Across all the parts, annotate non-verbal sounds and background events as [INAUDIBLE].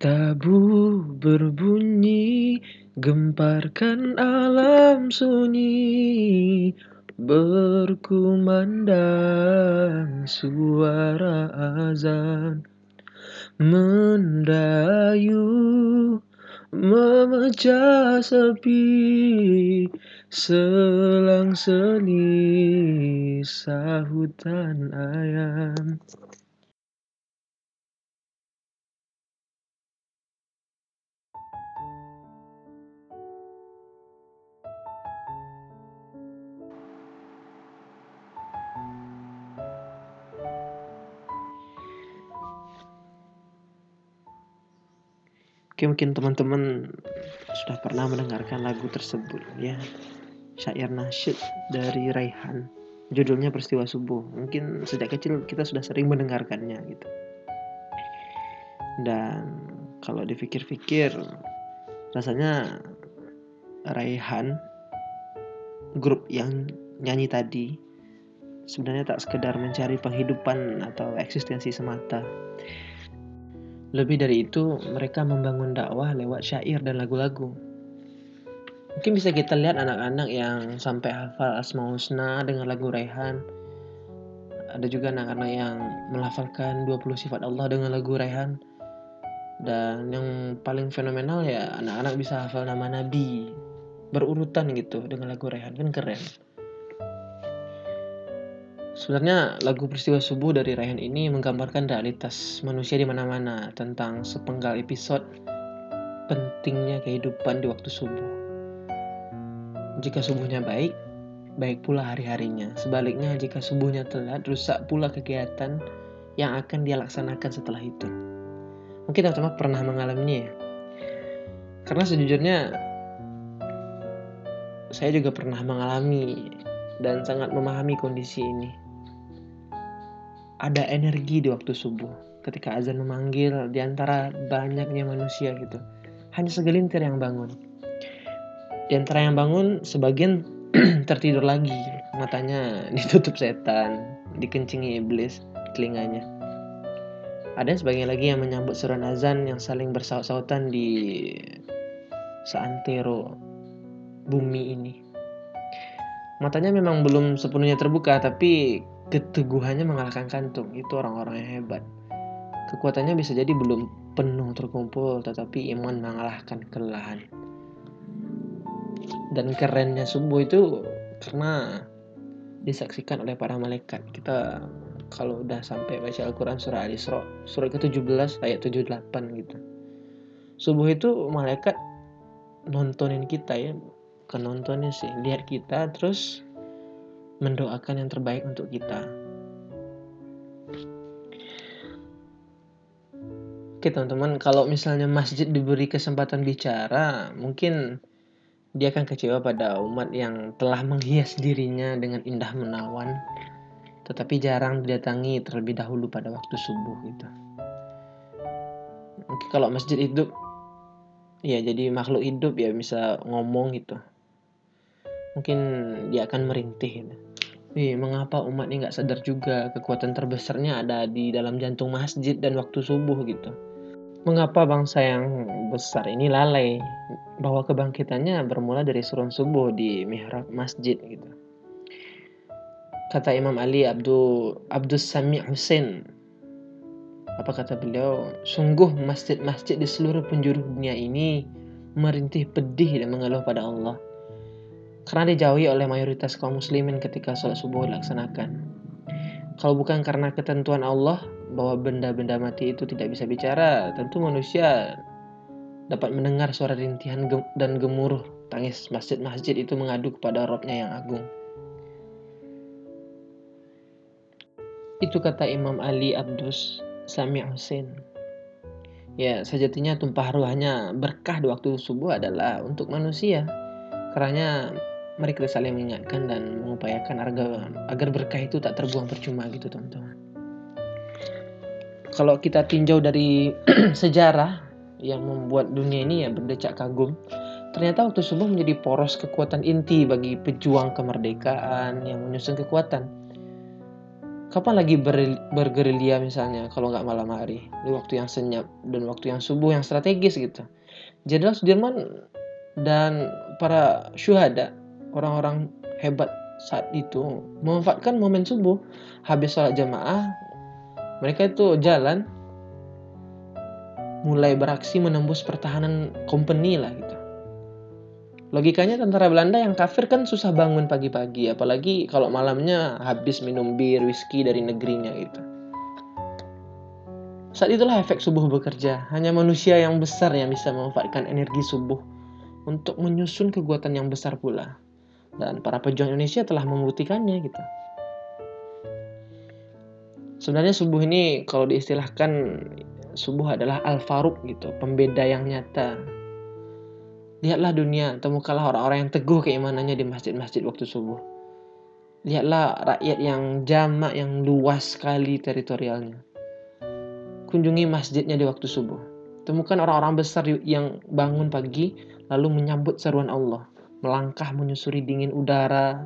Tabu berbunyi Gemparkan alam sunyi Berkumandang suara azan. Mendayu Memecah sepi Selang-seli Sahutan ayam Oke mungkin teman-teman sudah pernah mendengarkan lagu tersebut ya. Syair nasyid dari Raihan. Judulnya Peristiwa Subuh. Mungkin sejak kecil kita sudah sering mendengarkannya gitu. Dan kalau dipikir-pikir Rasanya Raihan Grup yang nyanyi tadi Sebenarnya tak sekedar mencari penghidupan atau eksistensi semata lebih dari itu, mereka membangun dakwah lewat syair dan lagu-lagu. Mungkin bisa kita lihat anak-anak yang sampai hafal Asma Husna dengan lagu Raihan. Ada juga anak-anak yang melafalkan 20 sifat Allah dengan lagu Raihan. Dan yang paling fenomenal ya anak-anak bisa hafal nama Nabi berurutan gitu dengan lagu Raihan kan keren. Sebenarnya lagu peristiwa subuh dari Raihan ini menggambarkan realitas manusia di mana-mana tentang sepenggal episode pentingnya kehidupan di waktu subuh. Jika subuhnya baik, baik pula hari-harinya. Sebaliknya jika subuhnya telat, rusak pula kegiatan yang akan dia laksanakan setelah itu. Mungkin teman-teman pernah mengalaminya ya. Karena sejujurnya saya juga pernah mengalami dan sangat memahami kondisi ini ada energi di waktu subuh ketika azan memanggil di antara banyaknya manusia gitu. Hanya segelintir yang bangun. Di antara yang bangun, sebagian [CLEARS THROAT] tertidur lagi. Matanya [LAUGHS] ditutup setan, dikencingi iblis telinganya. Ada sebagian lagi yang menyambut seruan azan yang saling bersaut-sautan di seantero bumi ini. Matanya memang belum sepenuhnya terbuka, tapi keteguhannya mengalahkan kantung. Itu orang-orang yang hebat. Kekuatannya bisa jadi belum penuh terkumpul tetapi iman mengalahkan kelelahan. Dan kerennya subuh itu karena disaksikan oleh para malaikat. Kita kalau udah sampai baca Al-Quran surah Al-Isra surah ke-17 ayat 78 gitu. Subuh itu malaikat nontonin kita ya. Bukan nontonnya sih lihat kita terus mendoakan yang terbaik untuk kita. Oke teman-teman, kalau misalnya masjid diberi kesempatan bicara, mungkin dia akan kecewa pada umat yang telah menghias dirinya dengan indah menawan, tetapi jarang didatangi terlebih dahulu pada waktu subuh gitu. Mungkin kalau masjid hidup, ya jadi makhluk hidup ya bisa ngomong gitu. Mungkin dia akan merintih gitu. Ih, mengapa umat ini nggak sadar juga kekuatan terbesarnya ada di dalam jantung masjid dan waktu subuh gitu. Mengapa bangsa yang besar ini lalai bahwa kebangkitannya bermula dari surun subuh di mihrab masjid gitu. Kata Imam Ali Abdul Abdus Sami Hussein apa kata beliau sungguh masjid-masjid di seluruh penjuru dunia ini merintih pedih dan mengeluh pada Allah karena dijauhi oleh mayoritas kaum muslimin ketika sholat subuh dilaksanakan. Kalau bukan karena ketentuan Allah bahwa benda-benda mati itu tidak bisa bicara, tentu manusia dapat mendengar suara rintihan dan gemuruh tangis masjid-masjid itu mengadu kepada Robnya yang agung. Itu kata Imam Ali Abdus Sami Hussein. Ya, sejatinya tumpah ruahnya berkah di waktu subuh adalah untuk manusia. Karena mari kita saling mengingatkan dan mengupayakan agar agar berkah itu tak terbuang percuma gitu teman-teman. Kalau kita tinjau dari [CLEARS THROAT] sejarah yang membuat dunia ini ya berdecak kagum, ternyata waktu subuh menjadi poros kekuatan inti bagi pejuang kemerdekaan yang menyusun kekuatan. kapan lagi ber, bergerilya misalnya kalau nggak malam hari di waktu yang senyap dan waktu yang subuh yang strategis gitu Jenderal Sudirman dan para syuhada orang-orang hebat saat itu memanfaatkan momen subuh habis sholat jamaah mereka itu jalan mulai beraksi menembus pertahanan company lah gitu Logikanya tentara Belanda yang kafir kan susah bangun pagi-pagi, apalagi kalau malamnya habis minum bir, whisky dari negerinya gitu. Saat itulah efek subuh bekerja. Hanya manusia yang besar yang bisa memanfaatkan energi subuh untuk menyusun kekuatan yang besar pula. Dan para pejuang Indonesia telah membuktikannya gitu. Sebenarnya subuh ini kalau diistilahkan subuh adalah al-faruq gitu, pembeda yang nyata Lihatlah dunia, temukanlah orang-orang yang teguh keimanannya di masjid-masjid waktu subuh. Lihatlah rakyat yang jamak, yang luas sekali teritorialnya. Kunjungi masjidnya di waktu subuh. Temukan orang-orang besar yang bangun pagi lalu menyambut seruan Allah. Melangkah menyusuri dingin udara,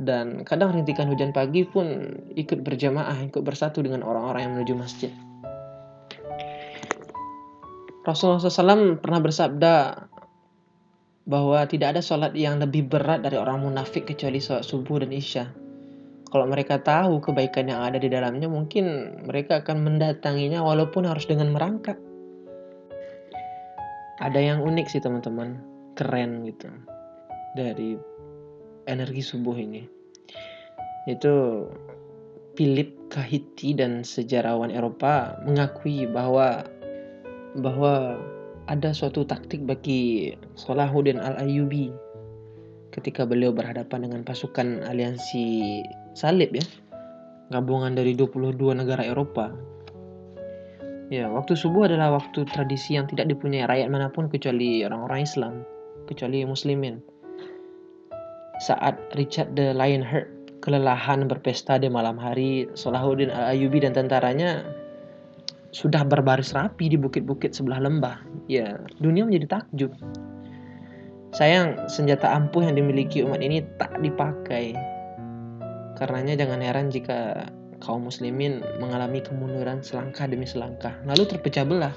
dan kadang rintikan hujan pagi pun ikut berjamaah, ikut bersatu dengan orang-orang yang menuju masjid. Rasulullah SAW pernah bersabda, bahwa tidak ada sholat yang lebih berat dari orang munafik kecuali sholat subuh dan isya. Kalau mereka tahu kebaikan yang ada di dalamnya, mungkin mereka akan mendatanginya walaupun harus dengan merangkak. Ada yang unik sih teman-teman, keren gitu dari energi subuh ini. Itu Philip Kahiti dan sejarawan Eropa mengakui bahwa bahwa ada suatu taktik bagi Salahuddin Al-Ayyubi ketika beliau berhadapan dengan pasukan aliansi salib ya gabungan dari 22 negara Eropa ya waktu subuh adalah waktu tradisi yang tidak dipunyai rakyat mana pun kecuali orang-orang Islam kecuali muslimin saat Richard the Lionheart kelelahan berpesta di malam hari Salahuddin Al-Ayyubi dan tentaranya sudah berbaris rapi di bukit-bukit sebelah lembah, ya dunia menjadi takjub. Sayang, senjata ampuh yang dimiliki umat ini tak dipakai. Karenanya jangan heran jika kaum muslimin mengalami kemunduran selangkah demi selangkah, lalu terpecah belah.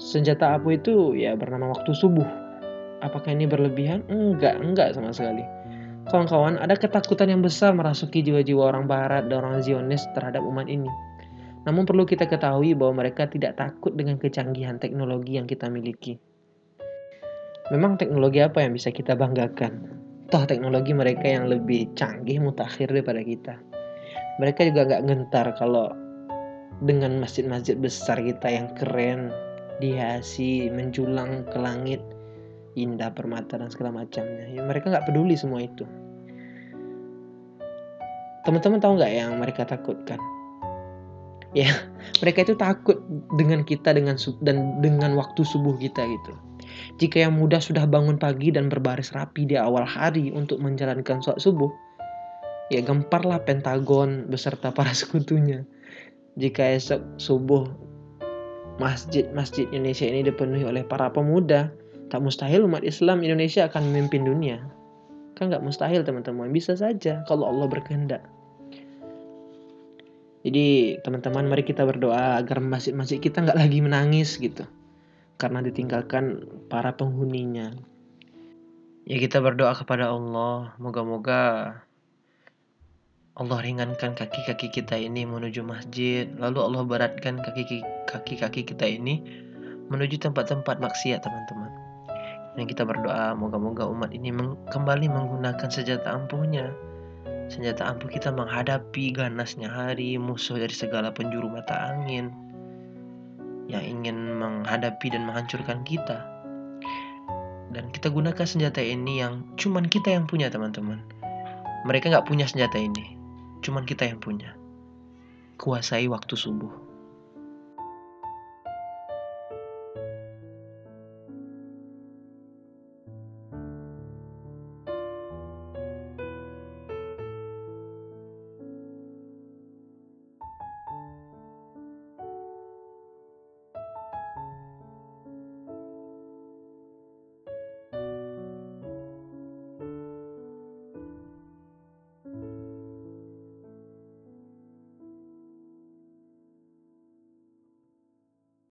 Senjata ampuh itu ya bernama waktu subuh. Apakah ini berlebihan? Enggak, enggak sama sekali. Kawan-kawan, ada ketakutan yang besar merasuki jiwa-jiwa orang barat dan orang Zionis terhadap umat ini namun perlu kita ketahui bahwa mereka tidak takut dengan kecanggihan teknologi yang kita miliki. Memang teknologi apa yang bisa kita banggakan? Toh teknologi mereka yang lebih canggih mutakhir daripada kita. Mereka juga gak gentar kalau dengan masjid-masjid besar kita yang keren, dihiasi, menjulang ke langit, indah permata dan segala macamnya. Ya, mereka nggak peduli semua itu. Teman-teman tahu nggak yang mereka takutkan? ya [LAUGHS] mereka itu takut dengan kita dengan dan dengan waktu subuh kita gitu jika yang muda sudah bangun pagi dan berbaris rapi di awal hari untuk menjalankan sholat subuh ya gemparlah Pentagon beserta [LAUGHS] para sekutunya jika esok subuh masjid-masjid Indonesia ini dipenuhi oleh para pemuda tak mustahil umat Islam Indonesia akan memimpin dunia kan nggak mustahil teman-teman bisa saja kalau Allah berkehendak jadi teman-teman mari kita berdoa agar masjid-masjid kita nggak lagi menangis gitu. Karena ditinggalkan para penghuninya. Ya kita berdoa kepada Allah. Moga-moga Allah ringankan kaki-kaki kita ini menuju masjid. Lalu Allah beratkan kaki-kaki kita ini menuju tempat-tempat maksiat teman-teman. Dan kita berdoa moga-moga umat ini kembali menggunakan senjata ampuhnya Senjata ampuh kita menghadapi ganasnya hari, musuh dari segala penjuru mata angin yang ingin menghadapi dan menghancurkan kita. Dan kita gunakan senjata ini yang cuman kita yang punya teman-teman. Mereka nggak punya senjata ini, cuman kita yang punya. Kuasai waktu subuh.